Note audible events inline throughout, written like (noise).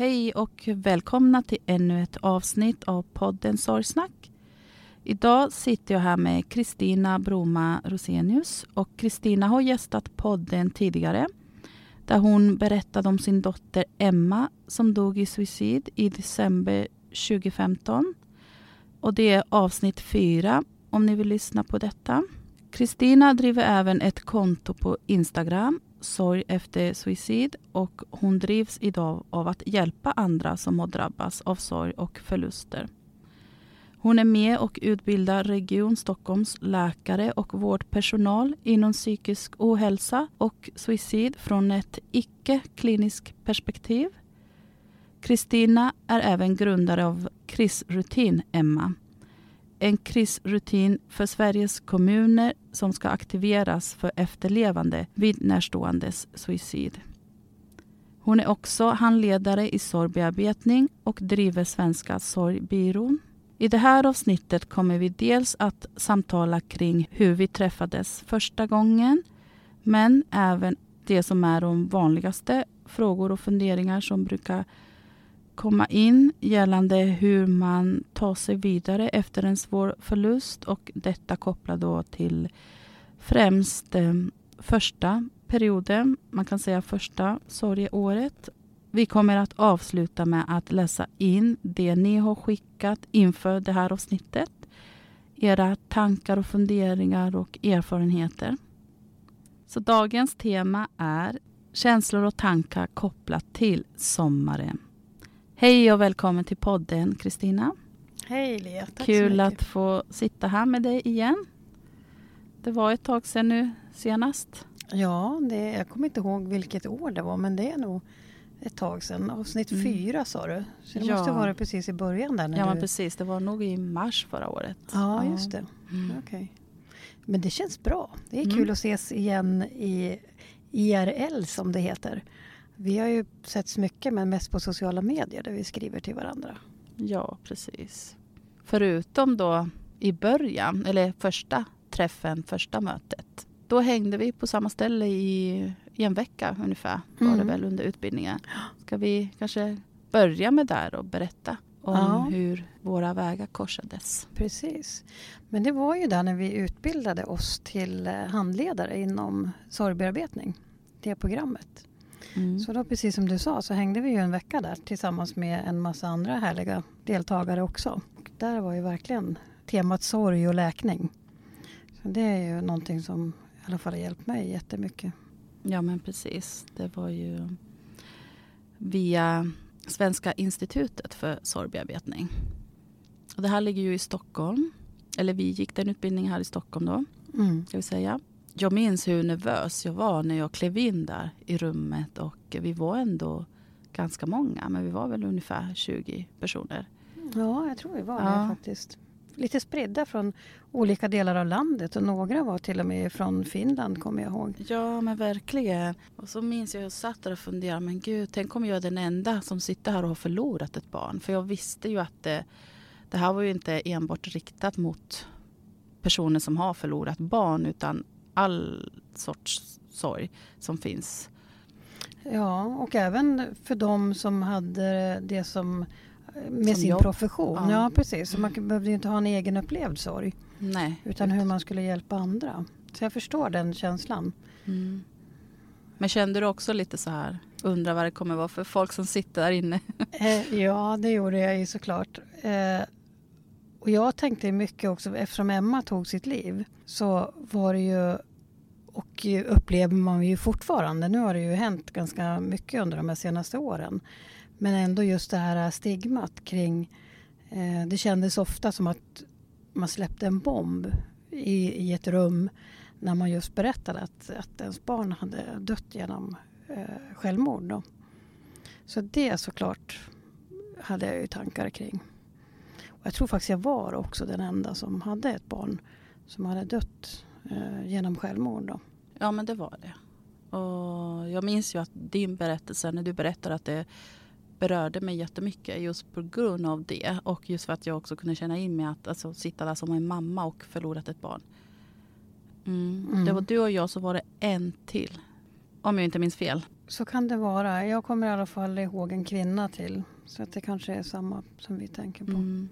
Hej och välkomna till ännu ett avsnitt av podden Sorgsnack. Idag sitter jag här med Kristina Broma Rosenius. och Kristina har gästat podden tidigare där hon berättade om sin dotter Emma som dog i suicid i december 2015. Och det är avsnitt fyra om ni vill lyssna på detta. Kristina driver även ett konto på Instagram sorg efter suicid och hon drivs idag av att hjälpa andra som har drabbats av sorg och förluster. Hon är med och utbildar Region Stockholms läkare och vårdpersonal inom psykisk ohälsa och suicid från ett icke-kliniskt perspektiv. Kristina är även grundare av krisrutin Emma en krisrutin för Sveriges kommuner som ska aktiveras för efterlevande vid närståendes suicid. Hon är också handledare i sorgbearbetning och driver Svenska sorgbyrån. I det här avsnittet kommer vi dels att samtala kring hur vi träffades första gången men även det som är de vanligaste frågor och funderingar som brukar komma in gällande hur man tar sig vidare efter en svår förlust och detta kopplat då till främst eh, första perioden, man kan säga första sorgeåret. Vi kommer att avsluta med att läsa in det ni har skickat inför det här avsnittet. Era tankar och funderingar och erfarenheter. Så dagens tema är känslor och tankar kopplat till sommaren. Hej och välkommen till podden Kristina. Hej Lia, tack Kul så mycket. att få sitta här med dig igen. Det var ett tag sedan nu senast. Ja, det, jag kommer inte ihåg vilket år det var men det är nog ett tag sedan. Avsnitt Mm. fyra sa du. Så det Ja. måste vara precis i början där. När Ja, du... men precis. Det var nog i mars förra året. Ja, just det. Mm. Okej. Men det känns bra. Det är Mm. kul att ses igen i IRL som det heter. Vi har ju setts mycket men mest på sociala medier där vi skriver till varandra. Ja, precis. Förutom då i början, eller första träffen, första mötet. Då hängde vi på samma ställe i, i en vecka ungefär, var det Mm. väl under utbildningen. Ska vi kanske börja med där och berätta om Ja. hur våra vägar korsades? Precis. Men det var ju där när vi utbildade oss till eh, handledare inom sorgbearbetning. Det programmet. Mm. Så då precis som du sa så hängde vi ju en vecka där tillsammans med en massa andra härliga deltagare också. Och där var ju verkligen temat sorg och läkning. Så det är ju någonting som i alla fall har hjälpt mig jättemycket. Ja, men precis. Det var ju via Svenska institutet för sorgbearbetning. Och det här ligger ju i Stockholm. Eller vi gick den utbildningen här i Stockholm då, Mm. ska vi säga. Jag minns hur nervös jag var när jag klev in där i rummet och vi var ändå ganska många, men vi var väl ungefär 20 personer. Ja, jag tror vi var Ja. det faktiskt. Lite spridda från olika delar av landet och några var till och med från Finland kommer jag ihåg. Ja, men verkligen. Och så minns jag att jag satt där och funderade, men gud, tänk om jag är den enda som sitter här och har förlorat ett barn. För jag visste ju att det, det här var ju inte enbart riktat mot personer som har förlorat barn, utan all sorts sorg som finns. Ja, och även för de som hade det som med Som sin jobb. profession. Ja, Ja. precis. Så man behövde inte ha en egen upplevd sorg. Nej. Utan hur man skulle hjälpa andra. Så jag förstår den känslan. Mm. Men kände du också lite så här, undrar vad det kommer vara för folk som sitter där inne? (laughs) Eh, ja, det gjorde jag ju såklart. Eh, och jag tänkte mycket också, eftersom Emma tog sitt liv så var det ju, och upplever man ju fortfarande, nu har det ju hänt ganska mycket under de här senaste åren. Men ändå just det här stigmat kring, eh, det kändes ofta som att man släppte en bomb i, i ett rum när man just berättade att, att ens barn hade dött genom eh, självmord. Då. Så det såklart hade jag ju tankar kring. Och jag tror faktiskt jag var också den enda som hade ett barn som hade dött eh, genom självmord. Då. Ja, men det var det. Och jag minns ju att din berättelse, när du berättade att det berörde mig jättemycket just på grund av det. Och just för att jag också kunde känna in mig att alltså, sitta där som en mamma och förlorat ett barn. Mm. Mm. Det var du och jag, så var det en till. Om jag inte minns fel. Så kan det vara. Jag kommer i alla fall ihåg en kvinna till. Så att det kanske är samma som vi tänker på. Mm.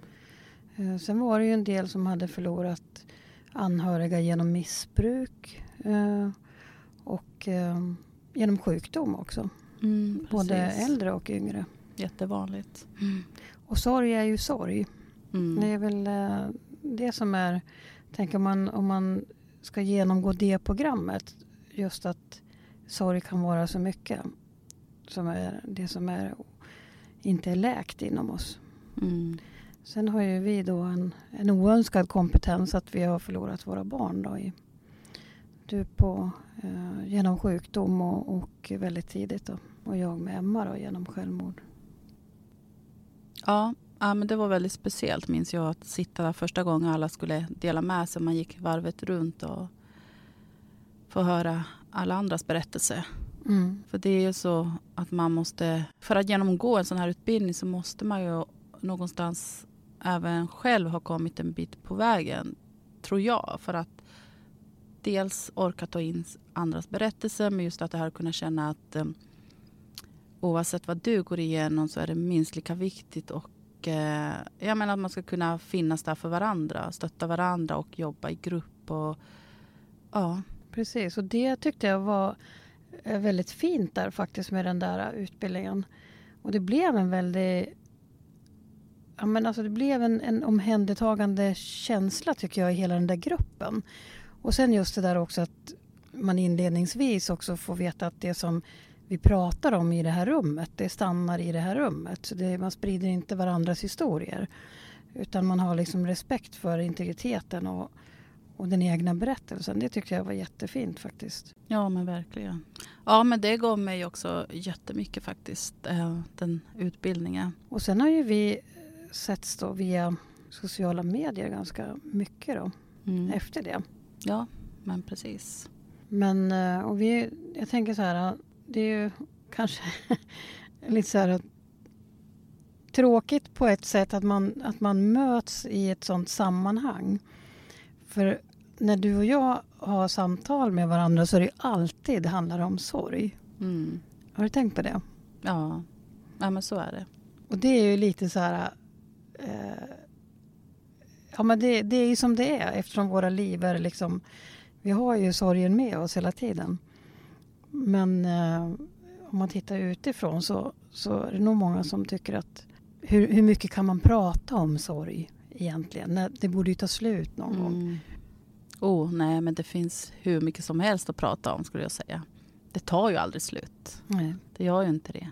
Eh, sen var det ju en del som hade förlorat anhöriga genom missbruk. Eh, och eh, genom sjukdom också. Mm, Både äldre och yngre. Jättevanligt. Och sorg är ju sorg. Mm. Det är väl eh, det som är, tänker man om man ska genomgå det programmet, just att sorg kan vara så mycket som är det som är inte är läkt inom oss. Mm. Sen har ju vi då en, en oönskad kompetens att vi har förlorat våra barn då i, du på, eh, genom sjukdom och, och väldigt tidigt då. Och jag med Emma då genom självmord. Ja, ja, men det var väldigt speciellt minns jag att sitta där första gången alla skulle dela med sig. Man gick varvet runt och få höra alla andras berättelser. Mm. För det är ju så att man måste, för att genomgå en sån här utbildning så måste man ju någonstans även själv ha kommit en bit på vägen, tror jag. För att dels orka ta in andras berättelser, men just att det här kunna känna att eh, oavsett vad du går igenom så är det minst lika viktigt och eh, jag menar att man ska kunna finnas där för varandra, stötta varandra och jobba i grupp och ja. Precis, och det tyckte jag var eh, väldigt fint där faktiskt med den där utbildningen. Och det blev en väldigt Ja, men alltså det blev en, en omhändertagande känsla tycker jag i hela den där gruppen. Och sen just det där också att man inledningsvis också får veta att det som vi pratar om i det här rummet, det stannar i det här rummet. Så det, man sprider inte varandras historier. Utan man har liksom respekt för integriteten och, och den egna berättelsen. Det tyckte jag var jättefint faktiskt. Ja, men verkligen. Ja, men det gav mig också jättemycket faktiskt, eh, den utbildningen. Och sen har ju vi setts då via sociala medier ganska mycket då, Mm. efter det. Ja, men precis. Men eh, och vi, jag tänker så här, det är ju kanske (laughs) lite så här tråkigt på ett sätt att man, att man möts i ett sånt sammanhang. För när du och jag har samtal med varandra så är det alltid handlar om sorg. Mm. Har du tänkt på det? Ja. ja, men så är det. Och det är ju lite så här... Eh, ja, men det, det är ju som det är eftersom våra liv är liksom... Vi har ju sorgen med oss hela tiden. Men eh, om man tittar utifrån så, så är det nog många som tycker att... Hur, hur mycket kan man prata om sorg egentligen? Det borde ju ta slut någon gång. Mm. Oh, nej, men det finns hur mycket som helst att prata om skulle jag säga. Det tar ju aldrig slut. Nej. Det gör ju inte det.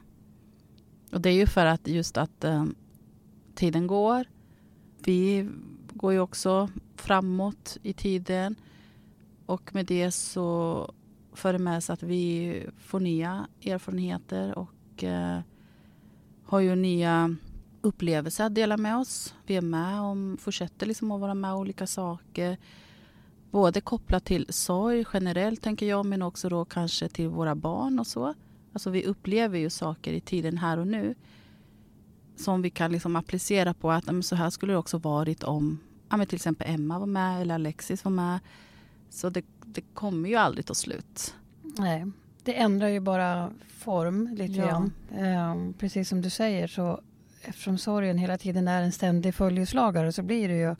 Och det är ju för att just att eh, tiden går. Vi går ju också framåt i tiden. Och med det så för det med sig att vi får nya erfarenheter och eh, har ju nya upplevelser att dela med oss. Vi är med om, fortsätter liksom att vara med om olika saker. Både kopplat till sorg generellt tänker jag men också då kanske till våra barn och så. Alltså vi upplever ju saker i tiden här och nu som vi kan liksom applicera på att men så här skulle det också varit om ja, men till exempel Emma var med eller Alexis var med. Så det, det kommer ju aldrig ta slut. Nej. Det ändrar ju bara form lite Ja. grann. Eh, precis som du säger så eftersom sorgen hela tiden är en ständig följeslagare så blir det ju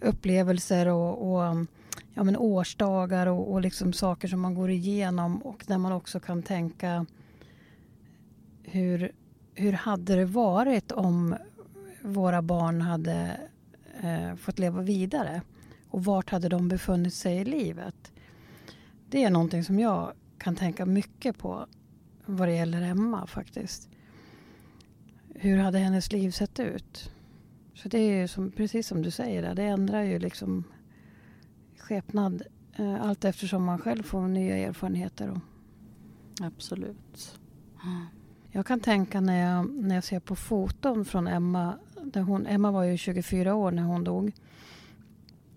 upplevelser och, och ja, men årsdagar och, och liksom saker som man går igenom och där man också kan tänka hur, hur hade det varit om våra barn hade eh, fått leva vidare? Och vart hade de befunnit sig i livet? Det är någonting som jag kan tänka mycket på vad det gäller Emma faktiskt. Hur hade hennes liv sett ut? Så det är ju som, precis som du säger, där, det ändrar ju liksom skepnad eh, allt eftersom man själv får nya erfarenheter. Och Absolut. jag kan tänka när jag, när jag ser på foton från Emma. Där hon, Emma var ju 24 år när hon dog.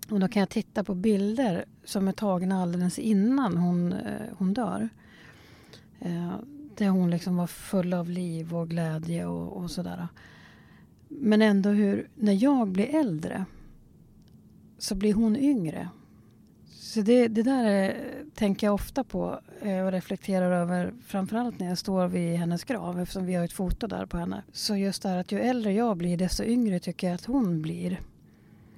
Och då kan jag titta på bilder som är tagna alldeles innan hon, eh, hon dör. Eh, där hon liksom var full av liv och glädje och, och sådär. Men ändå hur, när jag blir äldre så blir hon yngre. Så det, det där är, tänker jag ofta på eh, och reflekterar över framförallt när jag står vid hennes grav eftersom vi har ett foto där på henne. Så just det här att ju äldre jag blir desto yngre tycker jag att hon blir.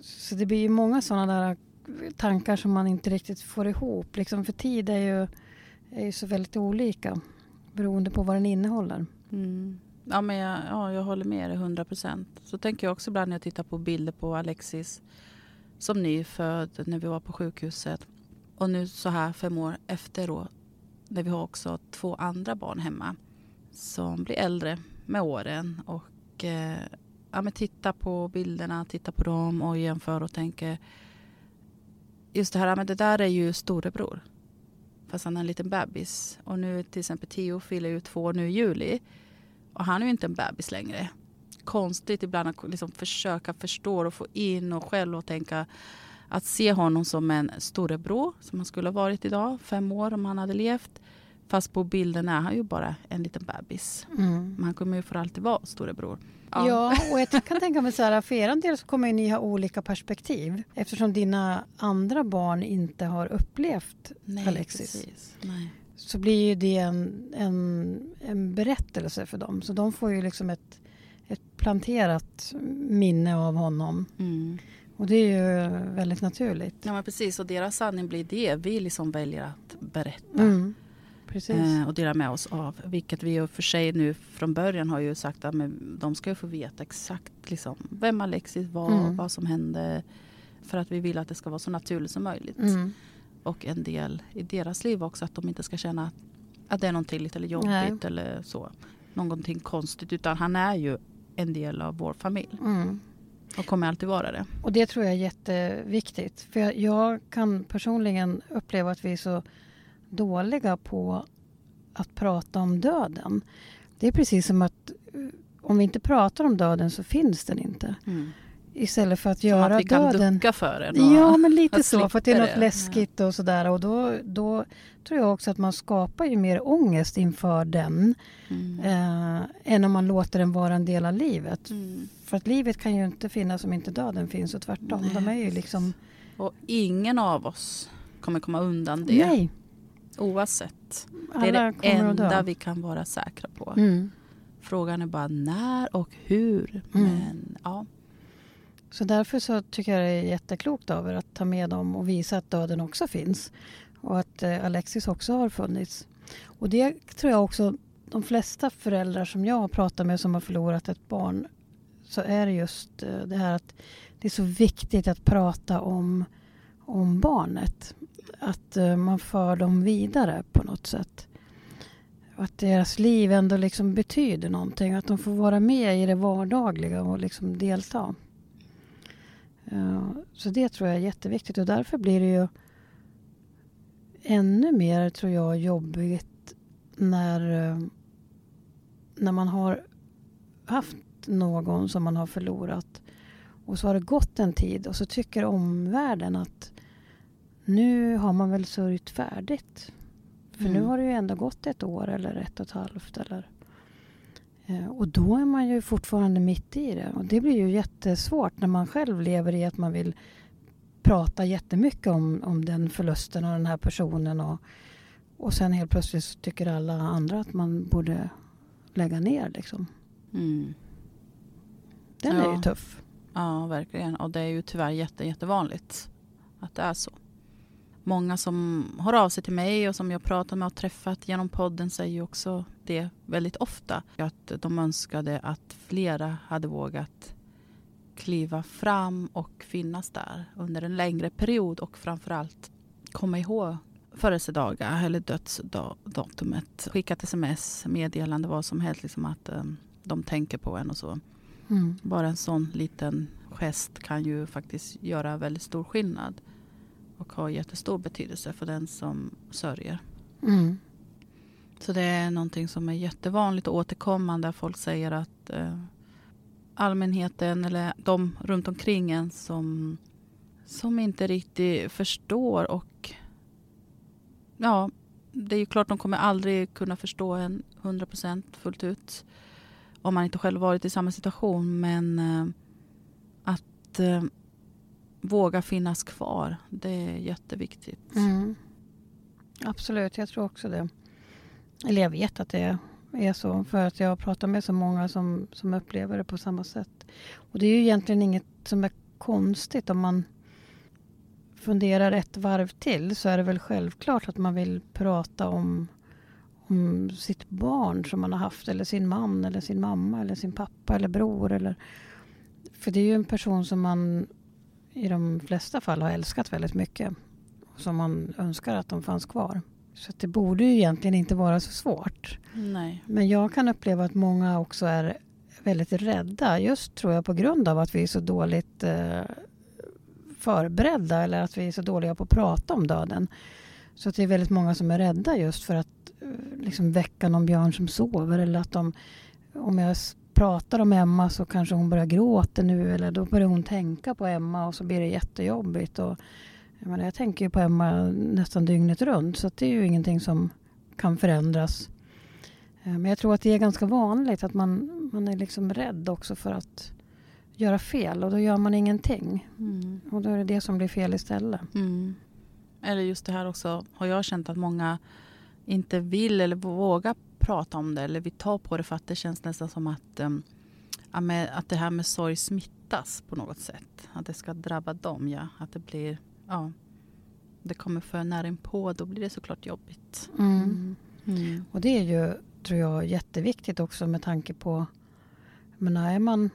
Så det blir ju många sådana där eh, tankar som man inte riktigt får ihop. Liksom för tid är ju, är ju så väldigt olika beroende på vad den innehåller. Mm. Ja, men jag, ja, jag håller med dig 100 procent. Så tänker jag också ibland när jag tittar på bilder på Alexis som nyfödd när vi var på sjukhuset. Och nu så här fem år efter då när vi har också två andra barn hemma som blir äldre med åren. Och eh, ja, men titta på bilderna, titta på dem och jämför och tänker just det här, ja, men det där är ju storebror. Fast han är en liten bebis. Och nu till exempel Theo fyller ju två nu i juli. Och han är ju inte en bebis längre. Konstigt ibland att liksom försöka förstå och få in och själv och tänka att se honom som en storebror som han skulle ha varit idag, fem år om han hade levt. Fast på bilden är han ju bara en liten bebis. Men han kommer ju för alltid vara storebror. Ja. och jag kan tänka mig så här, för er del så kommer ni ha olika perspektiv eftersom dina andra barn inte har upplevt Nej, Alexis. precis. Nej. Så blir ju det en, en, en berättelse för dem. Så de får ju liksom ett, ett planterat minne av honom. Mm. Och det är ju väldigt naturligt. Ja men precis och deras sanning blir det vi liksom väljer att berätta. Mm. Eh, och dela med oss av. Vilket vi ju för sig nu från början har ju sagt att men de ska ju få veta exakt liksom, vem Alexis var, Mm. vad som hände. För att vi vill att det ska vara så naturligt som möjligt. Mm. Och en del i deras liv också att de inte ska känna att, att det är någonting lite eller jobbigt Nej. eller så. Någonting konstigt utan han är ju en del av vår familj. Mm. Och kommer alltid vara det. Och det tror jag är jätteviktigt. För jag, jag kan personligen uppleva att vi är så dåliga på att prata om döden. Det är precis som att eh, om vi inte pratar om döden så finns den inte. Mm. Istället för att Som göra att vi kan döden... ducka för den. och- Ja, (laughs) men lite så. För att det är något det. läskigt och sådär. Och då, då tror jag också att man skapar ju mer ångest inför den. Mm. Eh, än om man låter den vara en del av livet. Mm. För att livet kan ju inte finnas om inte döden finns och tvärtom. Nej, De är ju liksom... Och ingen av oss kommer komma undan det. Nej, Oavsett. Det är alla det att dö. enda vi kan vara säkra på. Mm. Frågan är bara när och hur. Mm. Men ja. Så därför så tycker jag det är jätteklokt av er att ta med dem och visa att döden också finns. Och att eh, Alexis också har funnits. Och det tror jag också, de flesta föräldrar som jag har pratat med som har förlorat ett barn så är det just eh, det här att det är så viktigt att prata om, om barnet. Att eh, man för dem vidare på något sätt. Och att deras liv ändå liksom betyder någonting. Att de får vara med i det vardagliga och liksom delta. Ja, så det tror jag är jätteviktigt och därför blir det ju ännu mer, tror jag, jobbigt när, eh, när man har haft någon som man har förlorat och så har det gått en tid och så tycker omvärlden att nu har man väl sörjt färdigt. För nu Mm. har det ju ändå gått ett år eller ett och ett halvt. Eller, Eh, Och då är man ju fortfarande mitt i det. Och det blir ju jättesvårt när man själv lever i att man vill prata jättemycket om, om den förlusten och den här personen. Och, och sen helt plötsligt så tycker alla andra att man borde lägga ner. Liksom. Mm. Den är Ja. ju tuff. ja, verkligen. Och det är ju tyvärr jätte, jättevanligt att det är så. Många som hör av sig till mig och som jag pratat med och träffat genom podden säger också det väldigt ofta. Att de önskade att flera hade vågat kliva fram och finnas där under en längre period och framförallt komma ihåg födelsedagar eller dödsdatumet. Skicka ett sms, meddelande, vad som helst. Liksom att eh, de tänker på en och så. Mm. Bara en sån liten gest kan ju faktiskt göra väldigt stor skillnad och ha jättestor betydelse för den som sörjer. Mm. Så det är någonting som är jättevanligt och återkommande. Folk säger att eh, allmänheten eller de runt omkring en som, som inte riktigt förstår och ja, det är ju klart de kommer aldrig kunna förstå en 100% fullt ut om man inte själv varit i samma situation. Men eh, att eh, våga finnas kvar, det är jätteviktigt. Mm. Absolut, jag tror också det. Eller jag vet att det är så. För att jag har pratat med så många som, som upplever det på samma sätt. Och det är ju egentligen inget som är konstigt om man funderar ett varv till så är det väl självklart att man vill prata om, om sitt barn som man har haft eller sin man eller sin mamma eller sin pappa eller bror. Eller, för det är ju en person som man i de flesta fall har älskat väldigt mycket. Som man önskar att de fanns kvar. Så det borde ju egentligen inte vara så svårt. Nej. Men jag kan uppleva att många också är väldigt rädda. Just tror jag på grund av att vi är så dåligt eh, förberedda. Eller att vi är så dåliga på att prata om döden. Så att det är väldigt många som är rädda just för att eh, liksom väcka någon björn som sover. Eller att de, om jag pratar om Emma så kanske hon börjar gråta nu. Eller då börjar hon tänka på Emma och så blir det jättejobbigt. Och, jag, menar, jag tänker ju på Emma nästan dygnet runt. Så det är ju ingenting som kan förändras. Eh, Men jag tror att det är ganska vanligt att man, man är liksom rädd också för att göra fel och då gör man ingenting. Mm. Och då är det det som blir fel istället. Mm. Eller just det här också har jag känt att många inte vill eller vågar prata om det eller vill ta på det för att det känns nästan som att, um, med, att det här med sorg smittas på något sätt. Att det ska drabba dem, ja. Att det blir, ja, det kommer för nära inpå, då blir det såklart jobbigt. Mm. Mm. Och det är ju, tror jag, jätteviktigt också med tanke på, men är man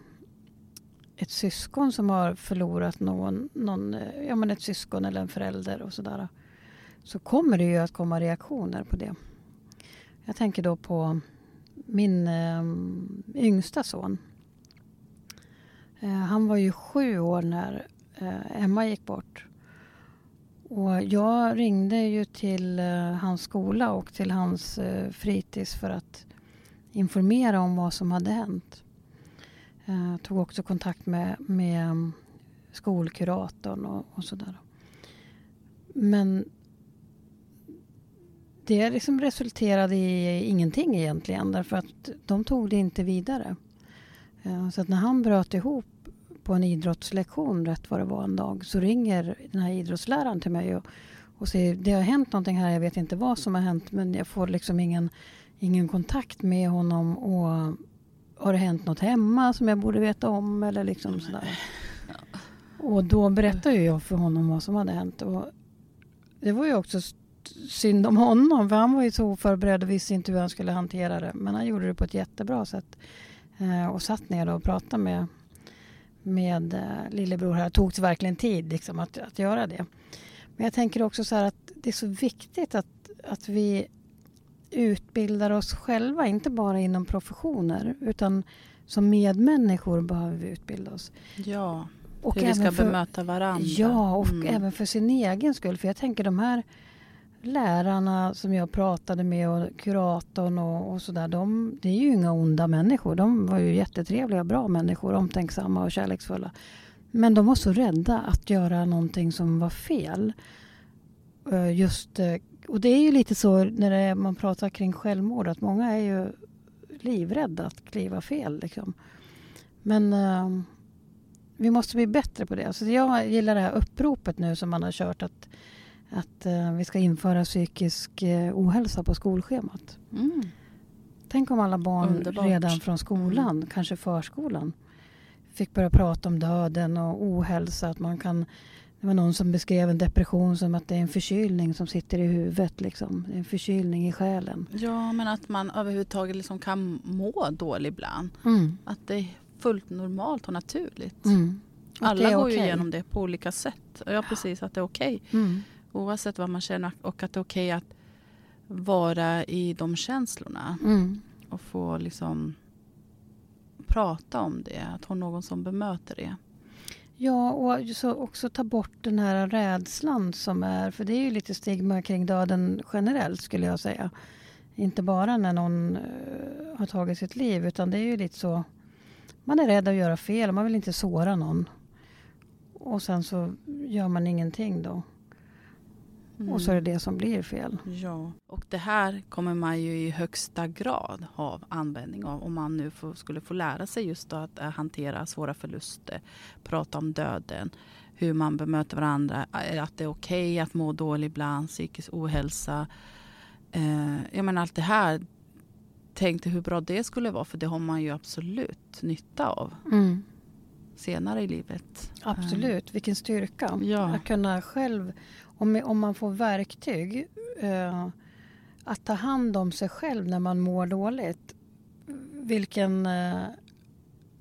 ett syskon som har förlorat någon, någon, ja men ett syskon eller en förälder och sådär. Så kommer det ju att komma reaktioner på det. Jag tänker då på min eh, yngsta son. Eh, han var ju sju år när eh, Emma gick bort. Och jag ringde ju till eh, hans skola och till hans eh, fritids för att informera om vad som hade hänt. Jag tog också kontakt med, med skolkuratorn och, och sådär. Men det liksom resulterade i ingenting egentligen därför att de tog det inte vidare. Eh, så att när han bröt ihop på en idrottslektion rätt vad det var en dag så ringer den här idrottsläraren till mig och, och säger det har hänt någonting här, jag vet inte vad som har hänt men jag får liksom ingen, ingen kontakt med honom och har det hänt något hemma som jag borde veta om eller liksom sådär. Och då berättade jag för honom vad som hade hänt och det var ju också synd om honom för han var ju så oförberedd och visste inte hur han skulle hantera det. Men han gjorde det på ett jättebra sätt. Eh, och satt ner och pratade med, med eh, lillebror här. Det tog verkligen tid liksom, att, att göra det. Men jag tänker också så här att det är så viktigt att, att vi utbildar oss själva, inte bara inom professioner utan som medmänniskor behöver vi utbilda oss. Ja, och hur vi ska för, bemöta varandra. Ja, och mm. även för sin egen skull. För jag tänker de här lärarna som jag pratade med och kuratorn och, och sådär, de, det är ju inga onda människor. De var ju jättetrevliga, bra människor, omtänksamma och kärleksfulla. Men de var så rädda att göra någonting som var fel. Eh, just, eh, och det är ju lite så när är, man pratar kring självmord att många är ju livrädda att kliva fel. Liksom. Men uh, vi måste bli bättre på det. Alltså jag gillar det här uppropet nu som man har kört att att uh, vi ska införa psykisk uh, ohälsa på skolschemat. Mm. Tänk om alla barn Underbart. redan från skolan, mm. kanske förskolan, fick börja prata om döden och ohälsa. Att man kan, det var någon som beskrev en depression som att det är en förkylning som sitter i huvudet. Liksom. En förkylning i själen. Ja, men att man överhuvudtaget liksom kan må dåligt ibland. Mm. Att det är fullt normalt och naturligt. Mm. Alla går okay. ju igenom det på olika sätt. Ja, precis. Att det är okej. Okay. Oavsett vad man känner och att det är okej att vara i de känslorna. Mm. Och få liksom prata om det, att ha någon som bemöter det. Ja, och så också ta bort den här rädslan som är, för det är ju lite stigma kring döden generellt skulle jag säga. Inte bara när någon uh, har tagit sitt liv utan det är ju lite så, man är rädd att göra fel, man vill inte såra någon. Och sen så gör man ingenting då. Mm. Och så är det det som blir fel. Ja, och det här kommer man ju i högsta grad ha användning av om man nu får, skulle få lära sig just att äh, hantera svåra förluster, prata om döden, hur man bemöter varandra, äh, att det är okej okay att må dåligt ibland, psykisk ohälsa. Eh, jag menar allt det här, tänk dig hur bra det skulle vara för det har man ju absolut nytta av. Mm senare i livet. Absolut, vilken styrka. Ja. Att kunna själv om, om man får verktyg eh, att ta hand om sig själv när man mår dåligt. Vilken eh,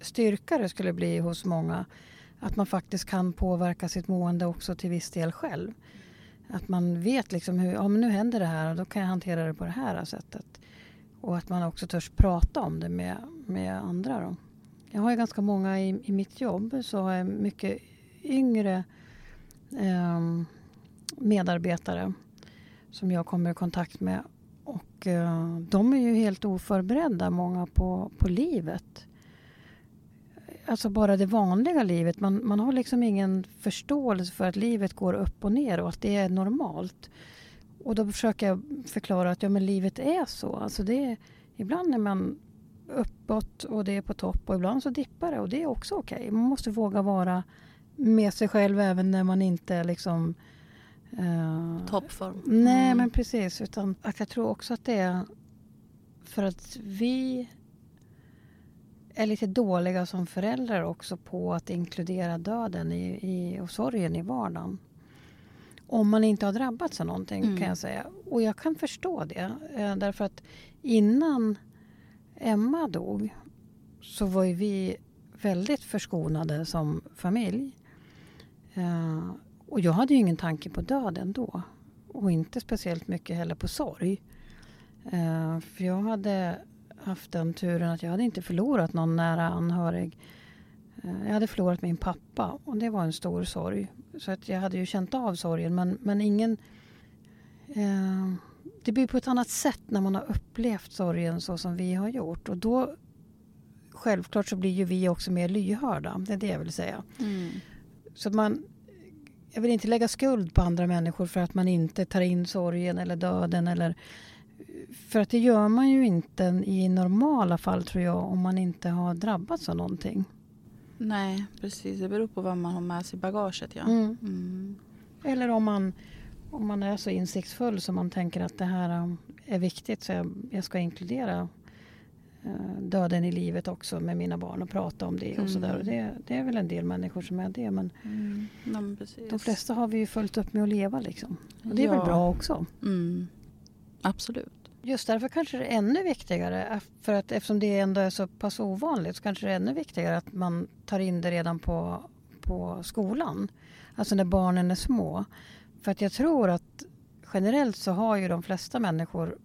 styrka det skulle bli hos många. Att man faktiskt kan påverka sitt mående också till viss del själv. Att man vet liksom hur, ja men nu händer det här och då kan jag hantera det på det här sättet. Och att man också törs prata om det med, med andra. Då. Jag har ju ganska många i, i mitt jobb så har jag mycket yngre um, medarbetare som jag kommer i kontakt med. Och eh, de är ju helt oförberedda, många, på, på livet. Alltså bara det vanliga livet. Man, man har liksom ingen förståelse för att livet går upp och ner och att det är normalt. Och då försöker jag förklara att ja, men livet är så. Alltså det är, ibland är man uppåt och det är på topp och ibland så dippar det och det är också okej. Okay. Man måste våga vara med sig själv även när man inte liksom Uh, Toppform. Nej, mm. men precis. Utan att jag tror också att det är för att vi är lite dåliga som föräldrar också på att inkludera döden i, i, och sorgen i vardagen. Om man inte har drabbats av någonting mm. kan jag säga. Och jag kan förstå det. Eh, därför att innan Emma dog så var ju vi väldigt förskonade som familj. Och jag hade ju ingen tanke på döden då. Och inte speciellt mycket heller på sorg. Uh, för jag hade haft den turen att jag hade inte förlorat någon nära anhörig Eh, jag hade förlorat min pappa och det var en stor sorg. Så att jag hade ju känt av sorgen men, men ingen... Eh, det blir på ett annat sätt när man har upplevt sorgen så som vi har gjort. Och då självklart så blir ju vi också mer lyhörda. Det är det jag vill säga. Mm. Så man, jag vill inte lägga skuld på andra människor för att man inte tar in sorgen eller döden. Eller, för att det gör man ju inte i normala fall tror jag om man inte har drabbats av någonting. Nej, precis. Det beror på vad man har med sig i bagaget. Ja. Mm. Mm. Eller om man, om man är så insiktsfull så man tänker att det här um, är viktigt så jag, jag ska inkludera döden i livet också med mina barn och prata om det. och mm. så där. Och det, det, är väl en del människor som är det. Men, mm. ja, de flesta har vi ju fullt upp med att leva. Liksom. Och det är ja. väl bra också. Mm. Absolut. Just därför kanske det är ännu viktigare, för att eftersom det ändå är så pass ovanligt, så kanske det är ännu viktigare att man tar in det redan på, på skolan. Alltså när barnen är små. För att jag tror att generellt så har ju de flesta människor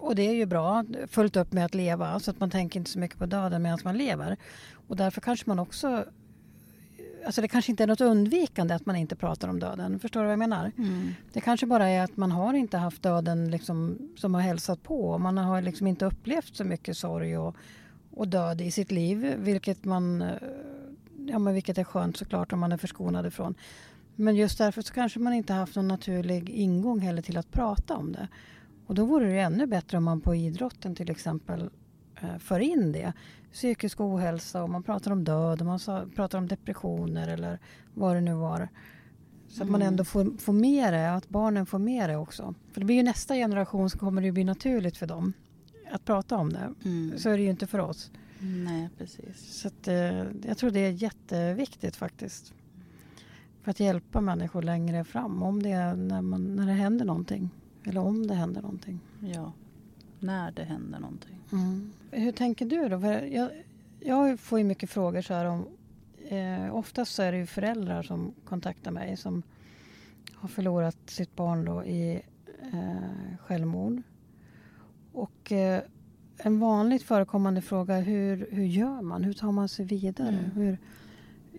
och det är ju bra, fullt upp med att leva så att man tänker inte så mycket på döden medan man lever. Och därför kanske man också alltså det kanske inte är något undvikande att man inte pratar om döden. Förstår du vad jag menar? Mm. Det kanske bara är att man har inte haft döden liksom, som har hälsat på. Man har liksom inte upplevt så mycket sorg och, och död i sitt liv. Vilket, man, ja, men vilket är skönt såklart om man är förskonad ifrån. Men just därför så kanske man inte haft någon naturlig ingång heller till att prata om det. Och då vore det ännu bättre om man på idrotten till exempel eh, för in det psykisk ohälsa och man pratar om död och man pratar om depressioner eller vad det nu var. Så att mm. man ändå får, får med det, att barnen får med det också. För det blir ju nästa generation så kommer det bli naturligt för dem att prata om det. Mm. Så är det ju inte för oss. Nej, precis. Så att, eh, jag tror det är jätteviktigt faktiskt. För att hjälpa människor längre fram om det, när, man, när det händer någonting. Eller om det händer någonting. Ja, när det händer någonting. Mm. Hur tänker du då? Jag, jag får ju mycket frågor så här om... Eh, oftast så är det ju föräldrar som kontaktar mig som har förlorat sitt barn då i eh, självmord. Och eh, en vanligt förekommande fråga är hur, hur gör man? Hur tar man sig vidare? Mm. Hur,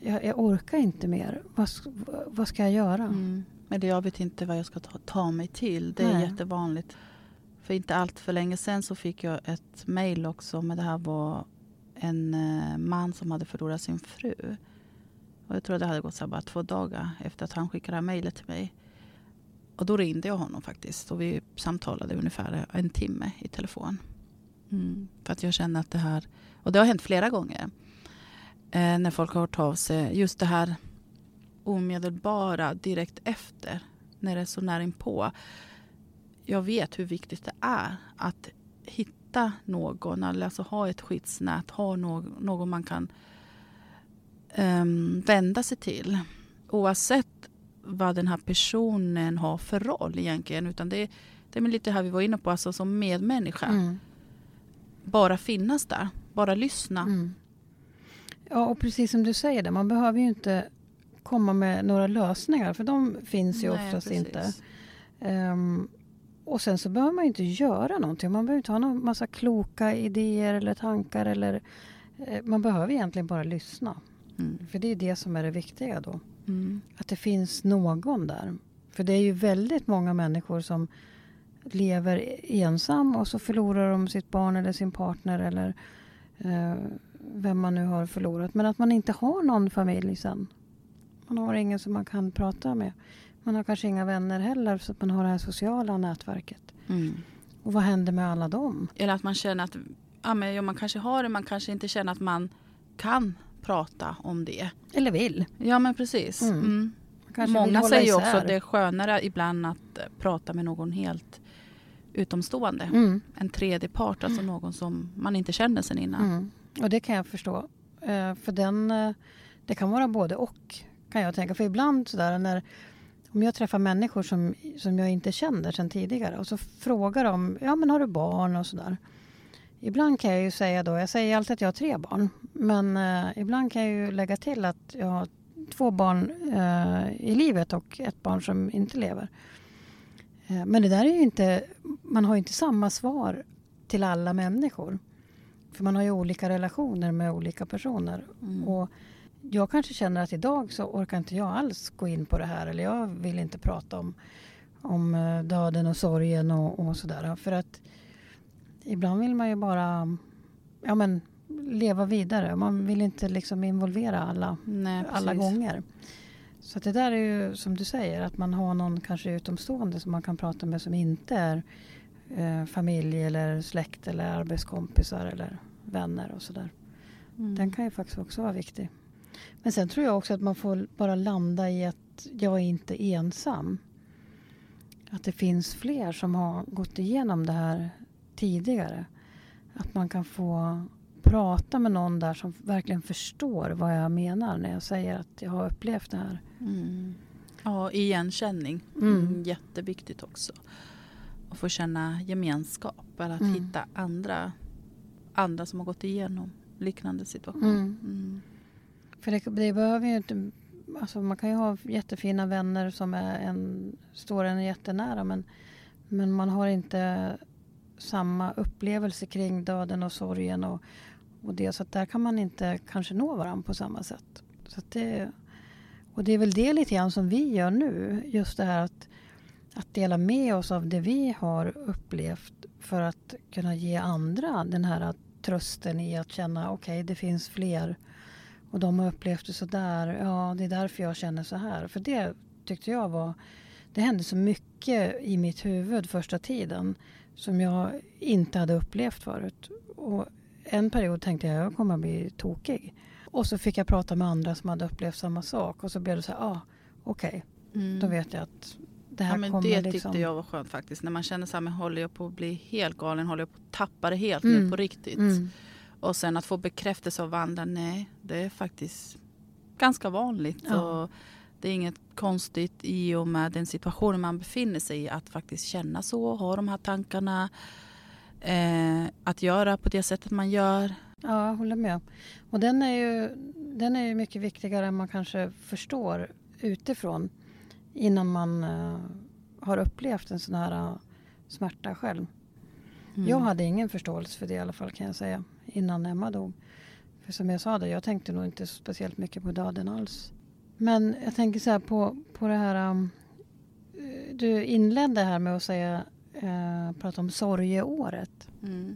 jag, jag, orkar inte mer. Vad, vad ska jag göra? Mm. Men jag vet inte vad jag ska ta, ta mig till. Det är Nej. jättevanligt. För inte allt för länge sedan så fick jag ett mejl också. Men det här var en eh, man som hade förlorat sin fru. Och jag tror det hade gått så bara två dagar efter att han skickade mejlet till mig. Och då ringde jag honom faktiskt. Och vi samtalade ungefär en timme i telefon. Mm. För att jag känner att det här, och det har hänt flera gånger. Eh, när folk har hört av sig. Just det här omedelbara direkt efter. När det är så nära inpå jag vet hur viktigt det är att hitta någon, alltså ha ett skyddsnät, ha någon, någon man kan um, vända sig till. Oavsett vad den här personen har för roll egentligen. Utan det, det är lite här vi var inne på, alltså som medmänniska. Mm. Bara finnas där, bara lyssna. Mm. Ja, och precis som du säger, det, man behöver ju inte komma med några lösningar, för de finns ju Nej, oftast precis. inte. Um, och sen så behöver man inte göra någonting. Man behöver inte ha någon massa kloka idéer eller tankar. Eller, eh, man behöver egentligen bara lyssna. Mm. För det är det som är det viktiga då. Mm. Att det finns någon där. För det är ju väldigt många människor som lever ensam och så förlorar de sitt barn eller sin partner eller eh, vem man nu har förlorat. Men att man inte har någon familj sen. Man har ingen som man kan prata med. Man har kanske inga vänner heller så att man har det här sociala nätverket. Mm. Och vad händer med alla dem? Eller att man känner att ja, men, ja, man kanske har det, man kanske inte känner att man kan prata om det. Eller vill. Ja men precis. Mm. Mm. Många säger ju också att det är skönare ibland att eh, prata med någon helt utomstående. Mm. En tredje part, alltså någon som man inte känner sen innan. Mm. Och det kan jag förstå. Uh, för den, uh, det kan vara både och kan jag tänka. För ibland sådär när om jag träffar människor som, som jag inte känner sedan tidigare och så frågar de, ja men har du barn och sådär. Ibland kan jag ju säga då, jag säger alltid att jag har tre barn. Men eh, ibland kan jag ju lägga till att jag har två barn eh, i livet och ett barn som inte lever. Eh, men det där är ju inte, man har ju inte samma svar till alla människor. För man har ju olika relationer med olika personer. Mm. Och jag kanske känner att idag så orkar inte jag alls gå in på det här. Eller jag vill inte prata om, om eh, döden och sorgen och, och sådär. För att ibland vill man ju bara ja, men, leva vidare. Man vill inte liksom involvera alla, Nej, alla gånger. Så det där är ju som du säger, att man har någon kanske utomstående som man kan prata med som inte är eh, familj eller släkt eller arbetskompisar eller vänner och sådär. Mm. Den kan ju faktiskt också vara viktig. Men sen tror jag också att man får bara landa i att jag är inte ensam. Att det finns fler som har gått igenom det här tidigare. Att man kan få prata med någon där som verkligen förstår vad jag menar när jag säger att jag har upplevt det här. Mm. Ja, igenkänning. Mm. Mm. Jätteviktigt också. Att få känna gemenskap eller att Mm. hitta andra, andra som har gått igenom liknande situation. För det, det behöver ju inte... Alltså man kan ju ha jättefina vänner som är en, står en jättenära men, men man har inte samma upplevelse kring döden och sorgen och, och det. Så att där kan man inte kanske nå varandra på samma sätt. Så att det, och det är väl det lite grann som vi gör nu. Just det här att, att dela med oss av det vi har upplevt för att kunna ge andra den här trösten i att känna okej, det finns fler och de har upplevt det så där. Ja, det är därför jag känner så här. För det tyckte jag var... Det hände så mycket i mitt huvud första tiden som jag inte hade upplevt förut. Och en period tänkte jag jag kommer att bli tokig. Och så fick jag prata med andra som hade upplevt samma sak och så blev det så här, ah, okej, Mm. då vet jag att det här ja, men kommer det liksom... tyckte jag var skönt faktiskt. När man känner så här, men håller jag på att bli helt galen? Håller jag på att tappa det helt Mm. nu på riktigt? Mm. Och sen att få bekräftelse av andra, nej, det är faktiskt ganska vanligt. Ja. Och det är inget konstigt i och med den situationen man befinner sig i att faktiskt känna så, ha de här tankarna. Eh, att göra på det sättet man gör. Ja, jag håller med. Och den är, ju, den är ju mycket viktigare än man kanske förstår utifrån innan man eh, har upplevt en sån här eh, smärta själv. Mm. Jag hade ingen förståelse för det i alla fall kan jag säga innan Emma dog. För som jag sa, det, jag tänkte nog inte speciellt mycket på döden alls. Men jag tänker så här på, på det här... um, eh, du inledde här med att säga, uh, prata om sorgeåret. Mm.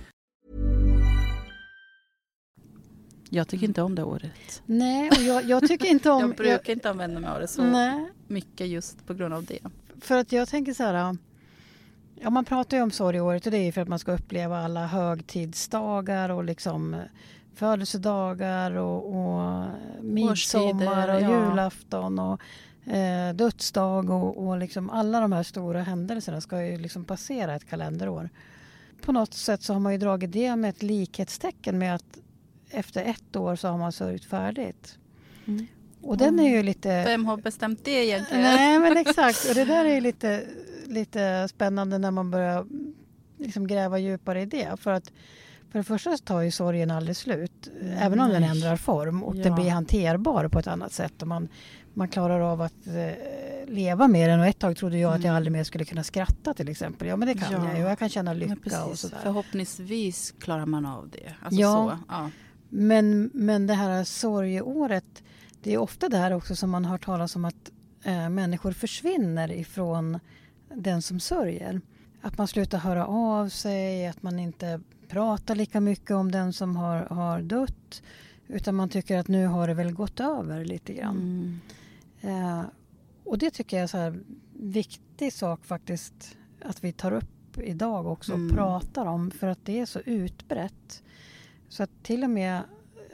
Jag tycker inte om det året. Nej, och jag, jag tycker inte om... (laughs) Jag brukar inte använda mig av det så Nej, mycket just på grund av det. för att jag tänker så här... Ja, man pratar ju om sorgeåret och det är ju för att man ska uppleva alla högtidsdagar och liksom födelsedagar och, och midsommar och ja. julafton och eh, dödsdag och, och liksom alla de här stora händelserna ska ju liksom passera ett kalenderår. På något sätt så har man ju dragit det med ett likhetstecken med att efter ett år så har man sörjt färdigt. Mm. Och den är ju lite... Vem har bestämt det egentligen? Nej, men (laughs) exakt. Och det där är ju lite, lite spännande när man börjar liksom gräva djupare i det. För att för det första så tar ju sorgen aldrig slut. Även om den ändrar form och Ja. den blir hanterbar på ett annat sätt. Och man, man klarar av att eh, leva med den. Och ett tag trodde jag att jag Mm. aldrig mer skulle kunna skratta till exempel. Ja, men det kan Ja. jag ju. Jag kan känna lycka och precis. sådär. Förhoppningsvis klarar man av det. Alltså Ja. så. Ja. Men, men det här sorgeåret, det är ofta där också som man har talas om att eh, människor försvinner ifrån den som sörjer. att man slutar höra av sig, att man inte pratar lika mycket om den som har, har dött. Utan man tycker att nu har det väl gått över lite grann. Mm. Eh, och det tycker jag är så här viktig sak faktiskt att vi tar upp idag också och Mm. pratar om för att det är så utbrett. Så att till och med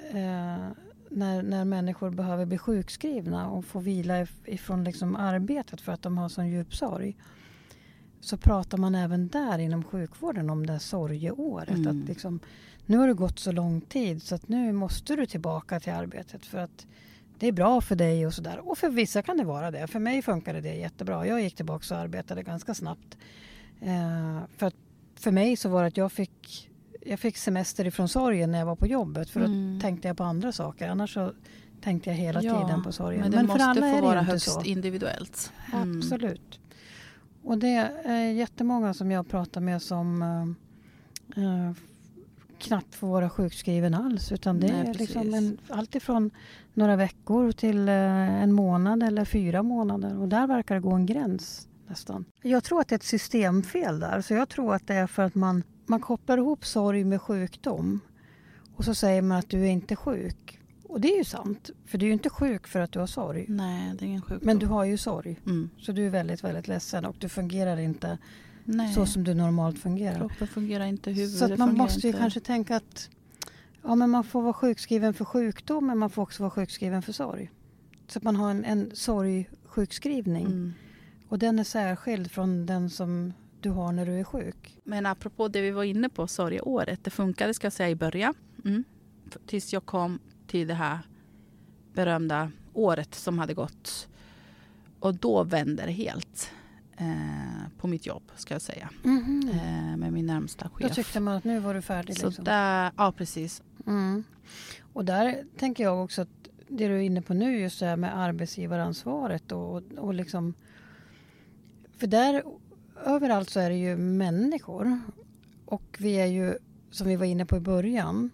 eh, när, när människor behöver bli sjukskrivna och få vila if- ifrån liksom arbetet för att de har sån djup sorg så pratar man även där inom sjukvården om det här sorgeåret. Mm. Att liksom, nu har det gått så lång tid så att nu måste du tillbaka till arbetet för att det är bra för dig och sådär. Och för vissa kan det vara det. För mig funkade det jättebra. Jag gick tillbaka och arbetade ganska snabbt. Eh, för, att, för mig så var det att jag fick, jag fick semester ifrån sorgen när jag var på jobbet. För då Mm. tänkte jag på andra saker. Annars så tänkte jag hela Ja, tiden på sorgen. Men det måste för alla få är det vara högst så. individuellt. Mm. Absolut. Och det är jättemånga som jag pratar med som eh, knappt får vara sjukskriven alls. Utan det Nej, är liksom en, allt ifrån några veckor till eh, en månad eller fyra månader. Och där verkar det gå en gräns nästan. Jag tror att det är ett systemfel där. Så jag tror att det är för att man, man kopplar ihop sorg med sjukdom. Och så säger man att du är inte sjuk. Och det är ju sant. För du är ju inte sjuk för att du har sorg. Nej, det är ingen sjukdom. Men du har ju sorg. mm. Så du är väldigt, väldigt ledsen och du fungerar inte Nej. så som du normalt fungerar. Kroppen fungerar inte, huvudet Så att man måste ju inte. kanske tänka att ja, men man får vara sjukskriven för sjukdom men man får också vara sjukskriven för sorg. Så att man har en, en sorgsjukskrivning Mm. och den är särskild från den som du har när du är sjuk. Men apropå det vi var inne på, sorgeåret. Det funkade ska jag säga i början. Mm. Tills jag kom till det här berömda året som hade gått. Och då vände det helt. Eh, på mitt jobb ska jag säga. Eh, med min närmsta Då chef. tyckte man att nu var du färdig. Så Liksom. där, ja precis. Mm. Och där tänker jag också att det du är inne på nu just det här med arbetsgivaransvaret och, och liksom för där överallt så är det ju människor och vi är ju som vi var inne på i början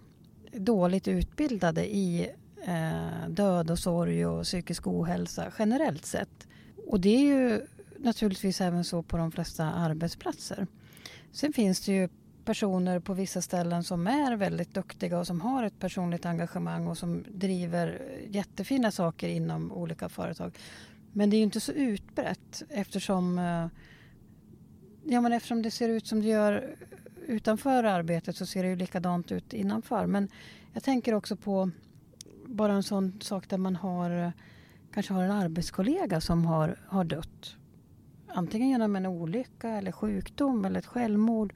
dåligt utbildade i eh, död och sorg och psykisk ohälsa generellt sett. Och det är ju naturligtvis även så på de flesta arbetsplatser. Sen finns det ju personer på vissa ställen som är väldigt duktiga och som har ett personligt engagemang och som driver jättefina saker inom olika företag. Men det är ju inte så utbrett eftersom, eh, ja, men eftersom det ser ut som det gör utanför arbetet så ser det ju likadant ut innanför. Men jag tänker också på bara en sån sak där man har kanske har en arbetskollega som har, har dött. Antingen genom en olycka eller sjukdom eller ett självmord.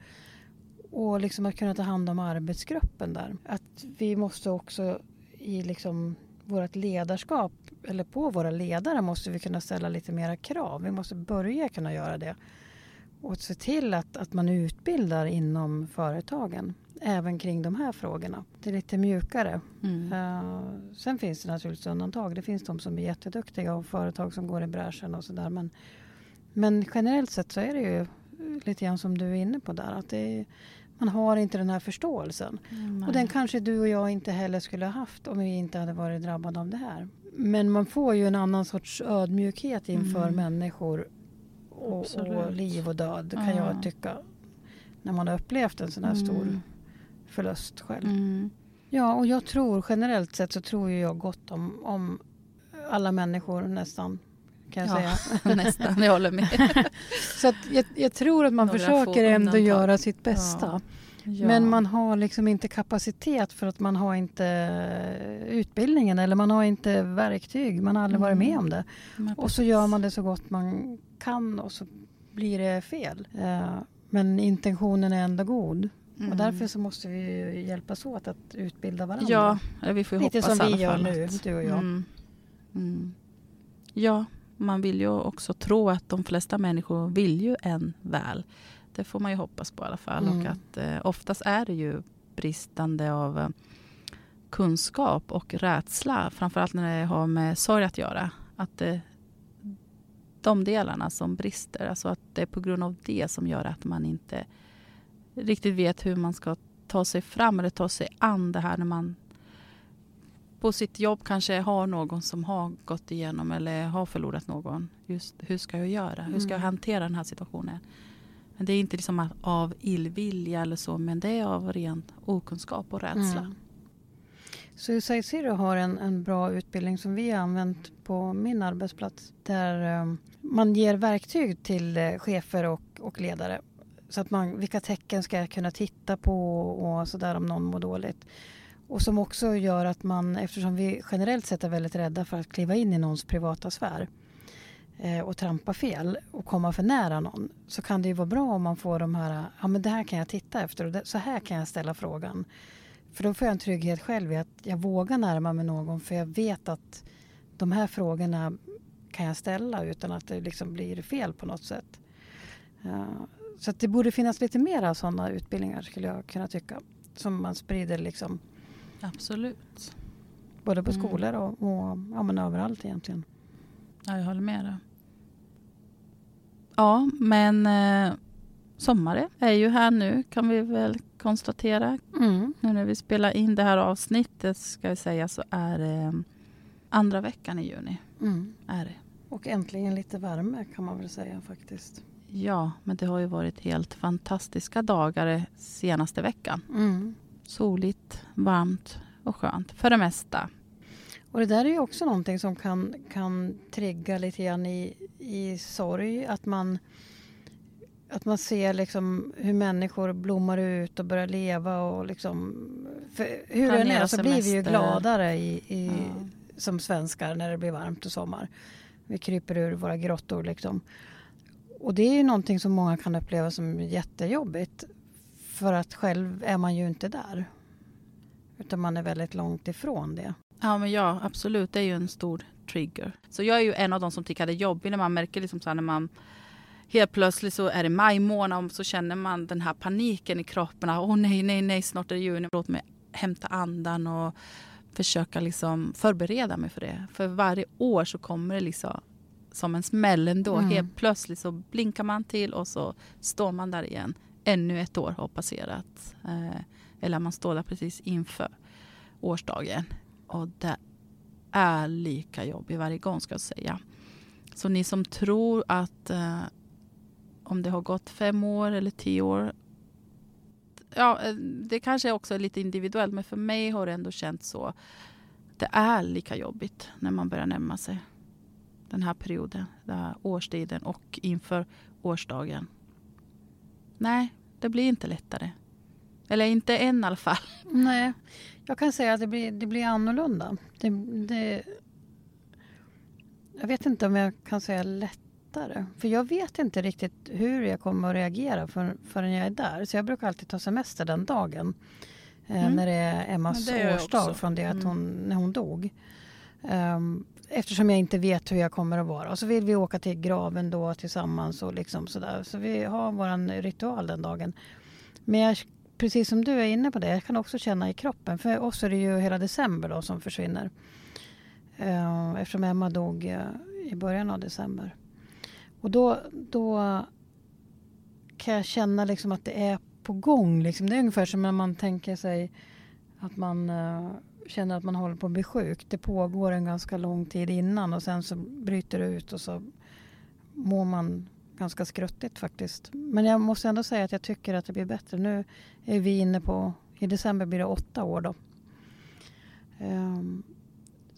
Och liksom att kunna ta hand om arbetsgruppen där. Att vi måste också i liksom vårt ledarskap eller på våra ledare måste vi kunna ställa lite mera krav. Vi måste börja kunna göra det. Och se till att, att man utbildar inom företagen. Även kring de här frågorna. Det är lite mjukare. Mm. Eh, sen finns det naturligtvis undantag. Det finns de som är jätteduktiga och företag som går i bräschen och sådär. Men, men generellt sett så är det ju lite grann som du är inne på där. Att är, man har inte den här förståelsen. Och den kanske du och jag inte heller skulle ha haft om vi inte hade varit drabbade av det här. Men man får ju en annan sorts ödmjukhet inför Mm. människor och, och liv och död kan Ja. jag tycka. När man har upplevt en sån här stor Mm. förlust själv. Mm. Ja, och jag tror generellt sett så tror jag gott om, om alla människor nästan. Kan jag Ja, säga. (laughs) nästan, jag håller med. (laughs) Så jag, jag tror att man Några försöker ändå göra sitt bästa. Ja. Ja. Men man har liksom inte kapacitet för att man har inte utbildningen eller man har inte verktyg. Man har aldrig varit med Mm. om det. Men Och så gör man det så gott man kan och så blir det fel. Eh, Men intentionen är ändå god. Mm. Och därför så måste vi hjälpas åt att utbilda varandra. Ja, vi får Lite hoppas som vi gör nu, du och jag. Mm. Mm. Ja, man vill ju också tro att de flesta människor vill ju en väl. Det får man ju hoppas på i alla fall. Mm. Och att eh, oftast är det ju bristande av eh, kunskap och rädsla. Framförallt när det har med sorg att göra. Att det, de delarna som brister, alltså att det är på grund av det som gör att man inte riktigt vet hur man ska ta sig fram eller ta sig an det här när man på sitt jobb kanske har någon som har gått igenom eller har förlorat någon. Just hur ska jag göra? Hur ska jag Mm. hantera den här situationen? Men det är inte liksom av illvilja eller så, men det är av ren okunskap och rädsla. Mm. Suicide Zero har en, en bra utbildning som vi har använt på min arbetsplats. Där um, man ger verktyg till uh, chefer och, och ledare. Så att man, vilka tecken ska jag kunna titta på och sådär om någon mår dåligt. Och som också gör att man, eftersom vi generellt sett är väldigt rädda för att kliva in i någons privata sfär och trampa fel och komma för nära någon så kan det ju vara bra om man får de här, ja men det här kan jag titta efter och det, så här kan jag ställa frågan. För då får jag en trygghet själv i att jag vågar närma mig någon för jag vet att de här frågorna kan jag ställa utan att det liksom blir fel på något sätt. Uh, så det borde finnas lite mer av sådana utbildningar skulle jag kunna tycka. Som man sprider liksom. Absolut. Både på mm. skolor och, och ja, men överallt egentligen. Ja, jag håller med dig. Ja, men eh, sommaren är ju här nu kan vi väl konstatera. Mm. Nu när vi spelar in det här avsnittet ska jag säga så är det eh, andra veckan i juni. Mm. Är det. Och äntligen lite värme kan man väl säga faktiskt. Ja, men det har ju varit helt fantastiska dagar senaste veckan. Mm. Soligt, varmt och skönt för det mesta. Och det där är ju också någonting som kan, kan trigga lite grann i, i sorg. Att man, att man ser liksom hur människor blommar ut och börjar leva. Och liksom, hur det än är så blir vi ju gladare i, i, ja. som svenskar när det blir varmt och sommar. Vi kryper ur våra grottor liksom. Och det är ju någonting som många kan uppleva som jättejobbigt. För att själv är man ju inte där. Utan man är väldigt långt ifrån det. Ja, men ja, absolut. Det är ju en stor trigger. Så jag är ju en av de som tycker det är jobbigt när man märker liksom så när man helt plötsligt så är det maj månad och så känner man den här paniken i kroppen. Åh oh, nej, nej, nej, snart är det juni. Låt mig hämta andan och försöka liksom förbereda mig för det. För varje år så kommer det liksom som en smäll ändå. Mm. Helt plötsligt så blinkar man till och så står man där igen. Ännu ett år har passerat. Eh, eller man står där precis inför årsdagen. Och det är lika jobbigt varje gång ska jag säga. Så ni som tror att eh, om det har gått fem år eller tio år. Ja, eh, det kanske också är lite individuellt men för mig har det ändå känts så. Det är lika jobbigt när man börjar närma sig den här perioden, den här årstiden och inför årsdagen. Nej, det blir inte lättare. Eller inte än i alla fall. Nej, jag kan säga att det blir, det blir annorlunda. Det, det, jag vet inte om jag kan säga lättare. För jag vet inte riktigt hur jag kommer att reagera för, förrän jag är där. Så jag brukar alltid ta semester den dagen. Eh, mm. När det är Emmas det årsdag från det att mm. hon, när hon dog. Um, eftersom jag inte vet hur jag kommer att vara. Och så vill vi åka till graven då tillsammans och liksom sådär. Så vi har vår ritual den dagen. Men jag, precis som du är inne på det, jag kan också känna i kroppen. För oss är det ju hela december då som försvinner. Eh, eftersom Emma dog eh, i början av december. Och då, då kan jag känna liksom att det är på gång. Liksom. Det är ungefär som när man tänker sig att man eh, känner att man håller på att bli sjuk. Det pågår en ganska lång tid innan och sen så bryter det ut och så mår man ganska skruttigt faktiskt. Men jag måste ändå säga att jag tycker att det blir bättre. Nu är vi inne på, i december blir det åtta år då. Um,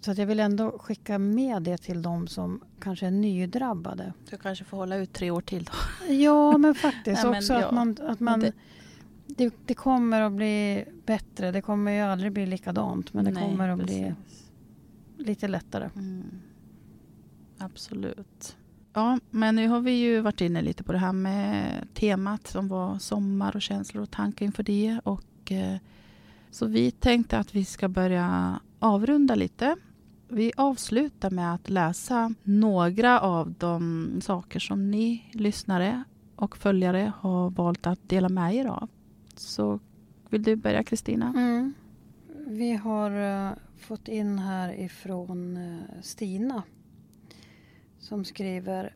så att jag vill ändå skicka med det till de som kanske är nydrabbade. Du kanske får hålla ut tre år till då? Ja, men faktiskt (laughs) Nej, också men, att man, att man det, det, det, kommer att bli bättre. Det kommer ju aldrig bli likadant. Men det Nej, kommer att precis. bli lite lättare. Mm. Absolut. Ja, men nu har vi ju varit inne lite på det här med temat som var sommar och känslor och tankar inför det. Och, eh, så vi tänkte att vi ska börja avrunda lite. Vi avslutar med att läsa några av de saker som ni lyssnare och följare har valt att dela med er av. Så vill du börja Kristina? Mm. Vi har uh, fått in här ifrån uh, Stina som skriver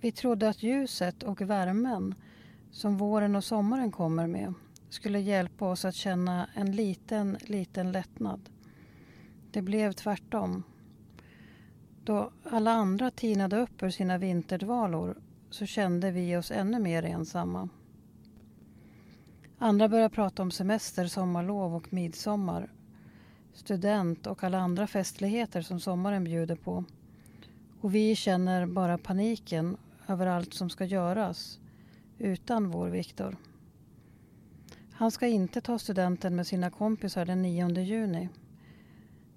Vi trodde att ljuset och värmen som våren och sommaren kommer med skulle hjälpa oss att känna en liten, liten lättnad. Det blev tvärtom. Då alla andra tinade upp ur sina vinterdvalor så kände vi oss ännu mer ensamma. Andra började prata om semester, sommarlov och midsommar, student och alla andra festligheter som sommaren bjuder på. Och vi känner bara paniken över allt som ska göras utan vår Viktor. Han ska inte ta studenten med sina kompisar den 9 juni.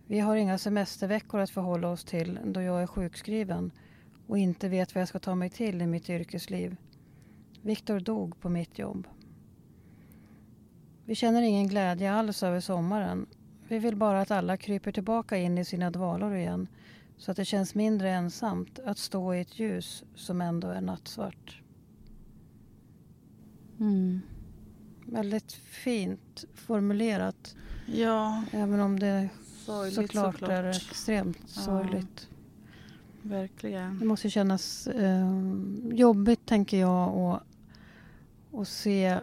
Vi har inga semesterveckor att förhålla oss till då jag är sjukskriven och inte vet vad jag ska ta mig till i mitt yrkesliv. Viktor dog på mitt jobb. Vi känner ingen glädje alls över sommaren. Vi vill bara att alla kryper tillbaka in i sina dvalor igen så att det känns mindre ensamt att stå i ett ljus som ändå är nattsvart. Mm. Väldigt fint formulerat. Ja, Även om det sorgligt såklart, såklart. är extremt Ja. sorgligt. Verkligen. Det måste kännas eh, jobbigt tänker jag och, och se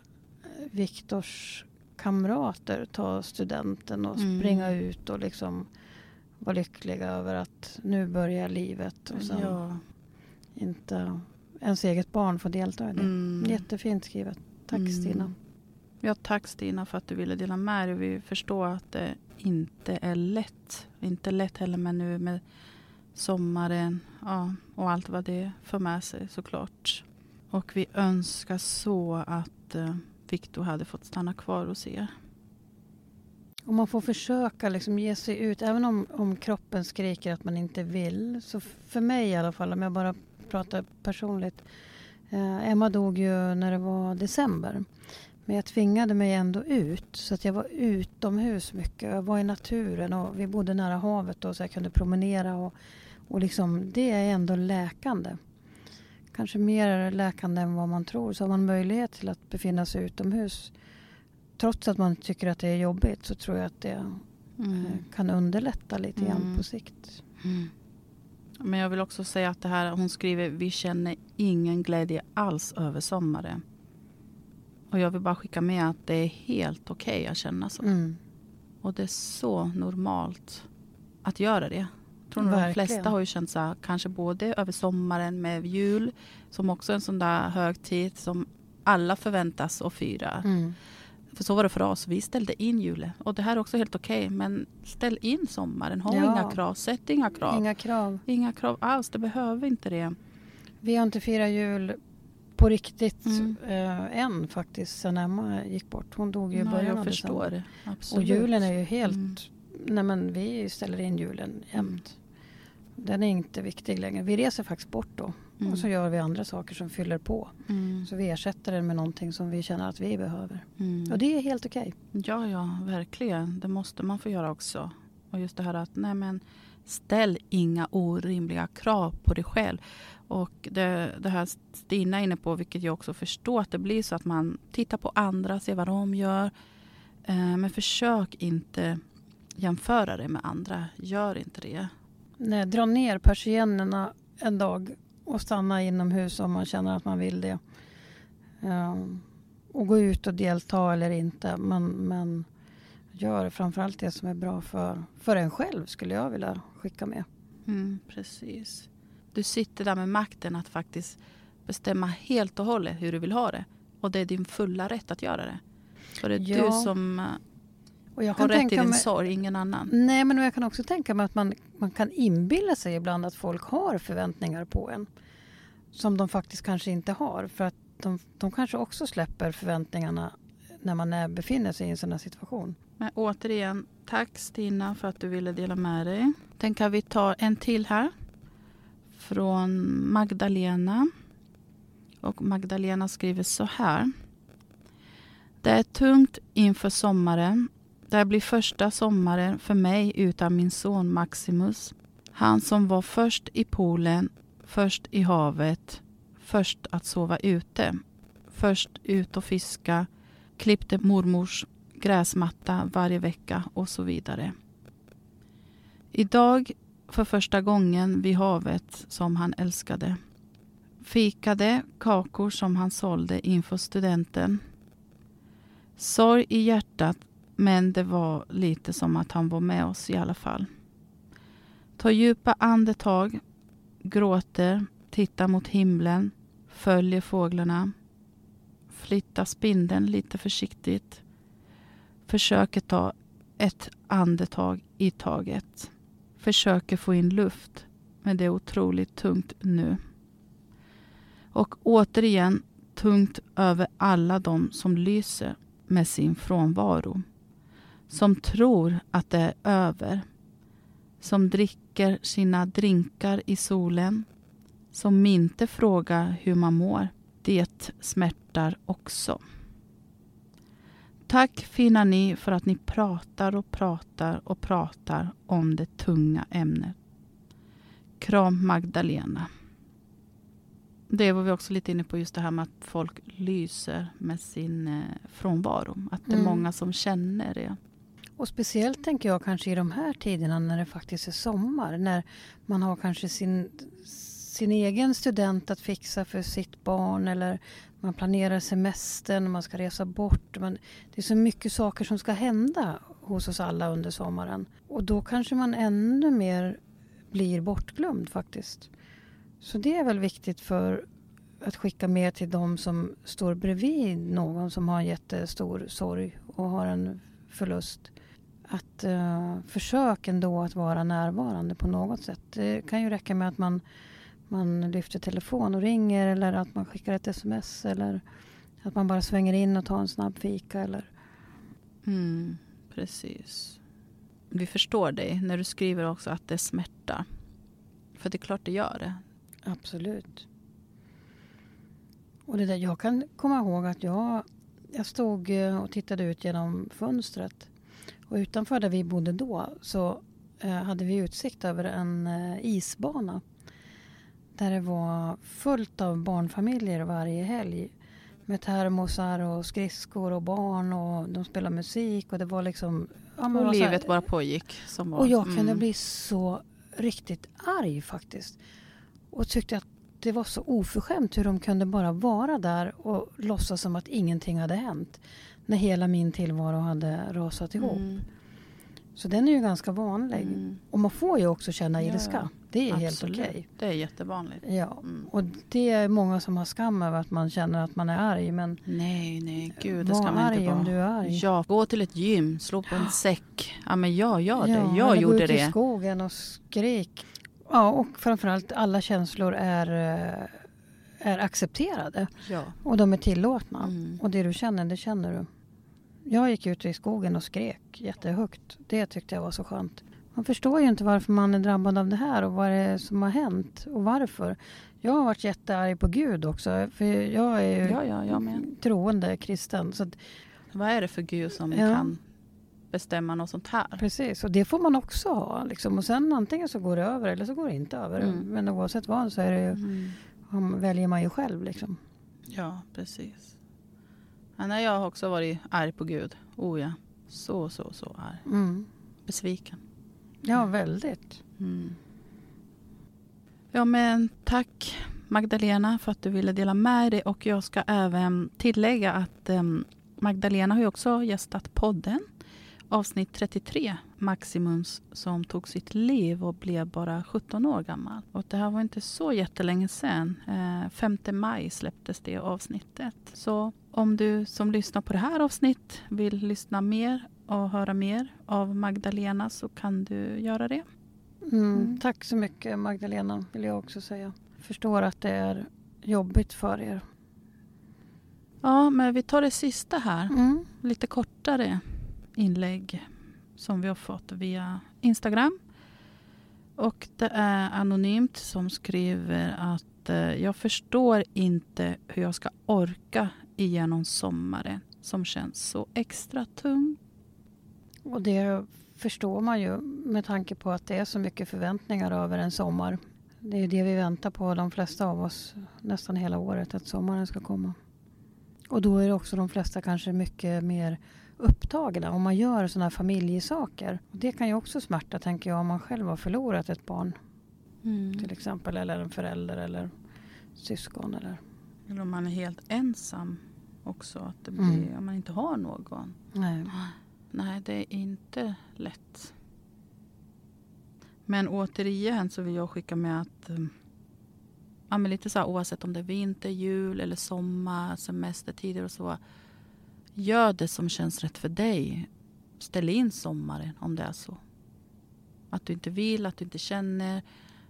Viktors kamrater ta studenten och Mm. springa ut och liksom vara lyckliga över att nu börjar livet och sen Ja. inte ens eget barn får delta i det. Mm. Jättefint skrivet. Tack Mm. Stina. Ja, tack Stina för att du ville dela med dig. Vi förstår att det inte är lätt. Inte lätt heller med nu med sommaren ja, och allt vad det för med sig såklart. Och vi önskar så att eh, Victor hade fått stanna kvar hos er. Om man får försöka liksom ge sig ut, även om, om kroppen skriker att man inte vill. Så för mig i alla fall, om jag bara pratar personligt. Eh, Emma dog ju när det var december. Men jag tvingade mig ändå ut, så att jag var utomhus mycket. Jag var i naturen och vi bodde nära havet då, så jag kunde promenera. Och, och liksom, det är ändå läkande. Kanske mer läkande än vad man tror. Så har man möjlighet till att befinna sig utomhus trots att man tycker att det är jobbigt så tror jag att det eh, kan underlätta lite grann Mm. på sikt. Mm. Men jag vill också säga att det här, hon skriver, vi känner ingen glädje alls över sommaren. Och jag vill bara skicka med att det är helt okej att känna så. Mm. Och det är så normalt att göra det. Jag tror nog de Verkligen. flesta har ju känt så här, kanske både över sommaren med jul, som också är en sån där högtid som alla förväntas att fira. Mm. För så var det för oss. Vi ställde in julen. Och det här är också helt okej. men ställ in sommaren. Ha Ja. inga krav. Sätt inga krav. Inga krav. Inga krav alls. Det behöver inte det. Vi har inte firat jul på riktigt Mm. eh, än faktiskt sen Emma gick bort. Hon dog ju i Ja, början av förstår det. Och Absolut. julen är ju helt... Mm. Nej men vi ställer in julen jämt. Den är inte viktig längre. Vi reser faktiskt bort då. Mm. Och så gör vi andra saker som fyller på. Mm. Så vi ersätter den med någonting som vi känner att vi behöver. Mm. Och det är helt okej. Ja, ja, verkligen. Det måste man få göra också. Och just det här att nej men, ställ inga orimliga krav på dig själv. Och det, det här Stina är inne på, vilket jag också förstår, att det blir så att man tittar på andra, ser vad de gör. Eh, men försök inte jämföra det med andra. Gör inte det. Nej, dra ner persiennerna en dag och stanna inomhus om man känner att man vill det. Ehm, och gå ut och delta eller inte. Men, men gör framförallt det som är bra för, för en själv skulle jag vilja skicka med. Mm, precis. Du sitter där med makten att faktiskt bestämma helt och hållet hur du vill ha det. Och det är din fulla rätt att göra det. Så det är Ja. du som eh, Och jag har rätt i tänka din mig, sorg, ingen annan. Nej, men jag kan också tänka mig att man, man kan inbilla sig ibland att folk har förväntningar på en. Som de faktiskt kanske inte har. För att de, de kanske också släpper förväntningarna när man är, befinner sig i en sån här situation. Men återigen, tack Stina för att du ville dela med dig. Den kan vi ta en till här. Från Magdalena. Och Magdalena skriver så här. Det är tungt inför sommaren. Det här blir första sommaren för mig utan min son Maximus. Han som var först i poolen, först i havet, först att sova ute. Först ut och fiska, klippte mormors gräsmatta varje vecka och så vidare. Idag för första gången vid havet som han älskade. Fikade kakor som han sålde inför studenten. Sorg i hjärtat men det var lite som att han var med oss i alla fall. Ta djupa andetag, gråter, tittar mot himlen, Följer fåglarna. Flyttar spindeln lite försiktigt. Försöker ta ett andetag i taget. Försöker få in luft. Men det är otroligt tungt nu. Och återigen tungt över alla de som lyser med sin frånvaro. Som tror att det är över. Som dricker sina drinkar i solen. Som inte frågar hur man mår. Det smärtar också. Tack fina ni för att ni pratar och pratar och pratar om det tunga ämnet. Kram Magdalena. Det var vi också lite inne på, just det här med att folk lyser med sin eh, frånvaro. Att det är Mm. många som känner det. Och speciellt tänker jag kanske i de här tiderna när det faktiskt är sommar. När man har kanske sin, sin egen student att fixa för sitt barn eller man planerar semestern, man ska resa bort. Men det är så mycket saker som ska hända hos oss alla under sommaren. Och då kanske man ännu mer blir bortglömd faktiskt. Så det är väl viktigt för att skicka med till de som står bredvid någon som har en jättestor sorg och har en förlust. Att uh, försök ändå att vara närvarande på något sätt. Det kan ju räcka med att man, man lyfter telefon och ringer eller att man skickar ett sms eller att man bara svänger in och tar en snabb fika. Eller... Mm, precis. Vi förstår dig när du skriver också att det smärtar. För det är klart det gör det. Absolut. Och det där, jag kan komma ihåg att jag, jag stod eh, och tittade ut genom fönstret. Och utanför där vi bodde då så eh, hade vi utsikt över en eh, isbana. Där det var fullt av barnfamiljer varje helg. Med termosar och skridskor och barn och de spelade musik och det var liksom... Ja, Och var så här- livet bara pågick. Som och jag kunde Mm. bli så riktigt arg faktiskt. Och tyckte att det var så oförskämt hur de kunde bara vara där och låtsas som att ingenting hade hänt. När hela min tillvaro hade rasat ihop. Mm. Så den är ju ganska vanlig. Mm. Och man får ju också känna ilska. ja. Det är helt Absolut. okej. Det är jättevanligt. Ja. Mm. Och det är många som har skam över att man känner att man är arg. Men Nej, nej, gud det ska man inte vara. om du är arg. Ja, gå till ett gym, slå på en säck. Ja, men jag gör det. Ja, jag eller gå gjorde ut i det. skogen och skrik. Ja, och framförallt alla känslor är, eh, är accepterade. Ja. Och de är tillåtna. Mm. Och det du känner, det känner du. Jag gick ut i skogen och skrek jättehögt. Det tyckte jag var så skönt. Man förstår ju inte varför man är drabbad av det här och vad det är som har hänt och varför. Jag har varit jättearg på Gud också. För jag är ju Ja, ja, jag troende kristen. Så att, Vad är det för Gud som Ja. kan bestämma något sånt här? precis, och det får man också ha. Liksom. Och sen antingen så går det över eller så går det inte över. Mm. Men oavsett vad så är det ju, Mm. väljer man ju själv. Liksom. Ja, precis. Nej, jag har också varit arg på Gud. Oh ja. Så, så, så arg. Mm. Besviken. Ja, väldigt. Mm. Ja, men tack Magdalena för att du ville dela med dig. Och jag ska även tillägga att em, Magdalena har ju också gästat podden. Avsnitt 33, Maximums som tog sitt liv och blev bara 17 år gammal. Och det här var inte så jättelänge sedan. Eh, 5 maj släpptes det avsnittet. Så om du som lyssnar på det här avsnitt vill lyssna mer och höra mer av Magdalena så kan du göra det. Mm. Mm. Tack så mycket Magdalena, vill jag också säga. Förstår att det är jobbigt för er. Ja, men vi tar det sista här. Mm. Lite kortare inlägg som vi har fått via Instagram. Och det är anonymt som skriver att eh, jag förstår inte hur jag ska orka igenom sommaren som känns så extra tung. Och det förstår man ju med tanke på att det är så mycket förväntningar över en sommar. Det är det vi väntar på de flesta av oss nästan hela året, att sommaren ska komma. Och då är det också de flesta kanske mycket mer upptagna om man gör sådana här familjesaker. Och det kan ju också smärta tänker jag om man själv har förlorat ett barn till exempel eller en förälder eller syskon eller Eller om man är helt ensam också. Att det blir, Mm. Om man inte har någon. nej. Nej, det är inte lätt. Men återigen så vill jag skicka med att um, ja, men lite så här, oavsett om det är vinter, jul eller sommar, semestertider och så. Gör det som känns rätt för dig. Ställ in sommaren om det är så. Att du inte vill, att du inte känner,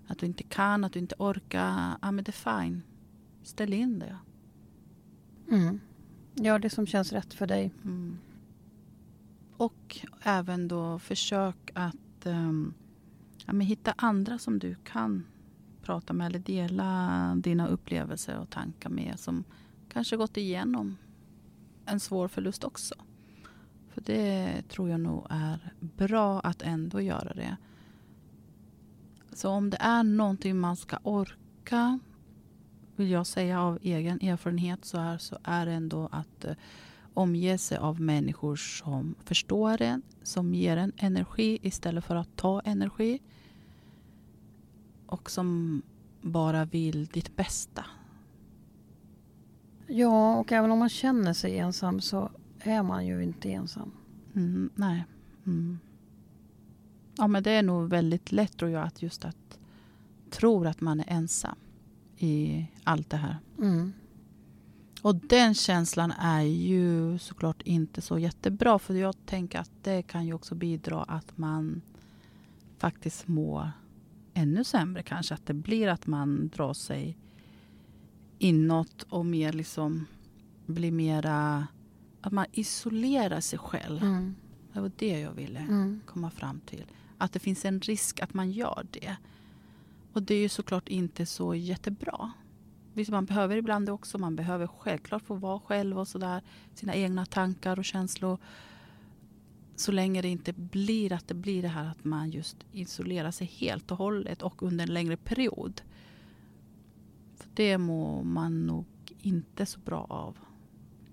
att du inte kan, att du inte orkar. Ja, men det är fine. Ställ in det. Mm. Gör det som känns rätt för dig. Mm. Och även då försök att um, ja, men hitta andra som du kan prata med eller dela dina upplevelser och tankar med som kanske gått igenom en svår förlust också. För det tror jag nog är bra att ändå göra det. Så om det är någonting man ska orka vill jag säga av egen erfarenhet så är, så är det ändå att eh, omge sig av människor som förstår en, som ger en energi istället för att ta energi. Och som bara vill ditt bästa. Ja, och även om man känner sig ensam så är man ju inte ensam. Mm, nej. Mm. Ja, men det är nog väldigt lätt tror jag att just att tro att man är ensam i allt det här. Mm. Och den känslan är ju såklart inte så jättebra. För jag tänker att det kan ju också bidra att man faktiskt mår ännu sämre kanske. Att det blir att man drar sig inåt och mer liksom blir mera... Att man isolerar sig själv. Mm. Det var det jag ville Mm. komma fram till. Att det finns en risk att man gör det. Och det är ju såklart inte så jättebra. Visst, man behöver ibland det också. Man behöver självklart få vara själv och sådär. Sina egna tankar och känslor. Så länge det inte blir att det blir det här att man just isolerar sig helt och hållet och under en längre period. Det mår man nog inte så bra av.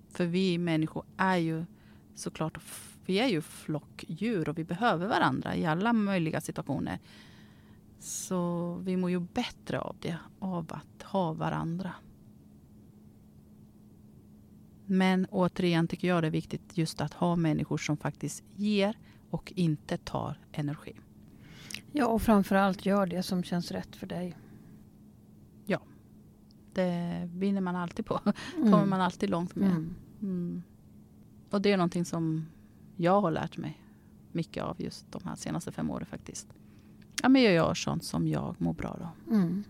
För vi människor är ju såklart, vi är ju flockdjur och vi behöver varandra i alla möjliga situationer. Så vi mår ju bättre av det, av att ha varandra. Men återigen tycker jag det är viktigt just att ha människor som faktiskt ger och inte tar energi. Ja, och framförallt gör det som känns rätt för dig. Det vinner man alltid på. (laughs) Mm. kommer man alltid långt med. Mm. Mm. Och det är någonting som jag har lärt mig mycket av just de här senaste fem åren faktiskt. Ja, men jag gör sånt som jag mår bra av. Mm.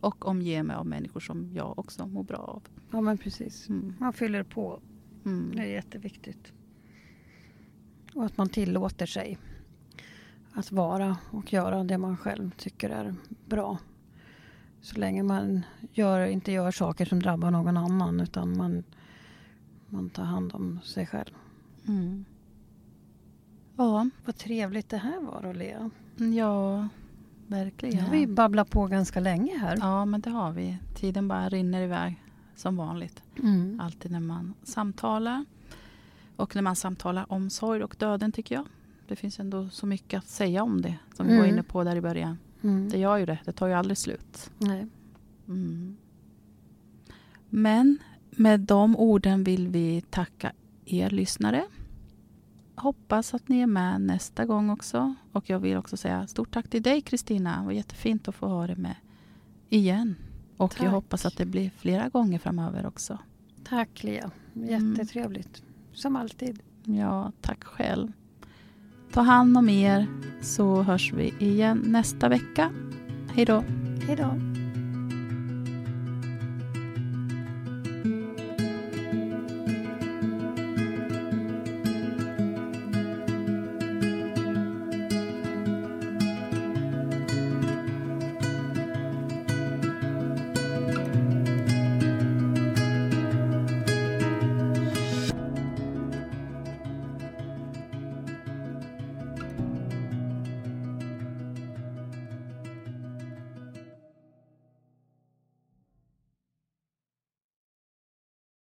Och omger mig av människor som jag också mår bra av. Ja, men precis. Mm. Man fyller på. Mm. Det är jätteviktigt. Och att man tillåter sig att vara och göra det man själv tycker är bra. Så länge man gör, inte gör saker som drabbar någon annan utan man, man tar hand om sig själv. Mm. Ja, Vad trevligt det här var att Lea. ja, Nu verkligen. har vi babblat på ganska länge här. Ja, men det har vi. Tiden bara rinner iväg som vanligt. Mm. Alltid när man samtalar. Och när man samtalar om sorg och döden tycker jag. Det finns ändå så mycket att säga om det. Som vi var Mm. inne på där i början. Mm. Det gör ju det. Det tar ju aldrig slut. Nej. Mm. Men med de orden vill vi tacka er lyssnare. Hoppas att ni är med nästa gång också. Och jag vill också säga stort tack till dig Kristina. Det var jättefint att få ha dig med igen. Och Tack. jag hoppas att det blir flera gånger framöver också. Tack Lea. Mm. Jättetrevligt. Som alltid. Ja, tack själv. Ta hand om er så hörs vi igen nästa vecka. Hej då. Hej då.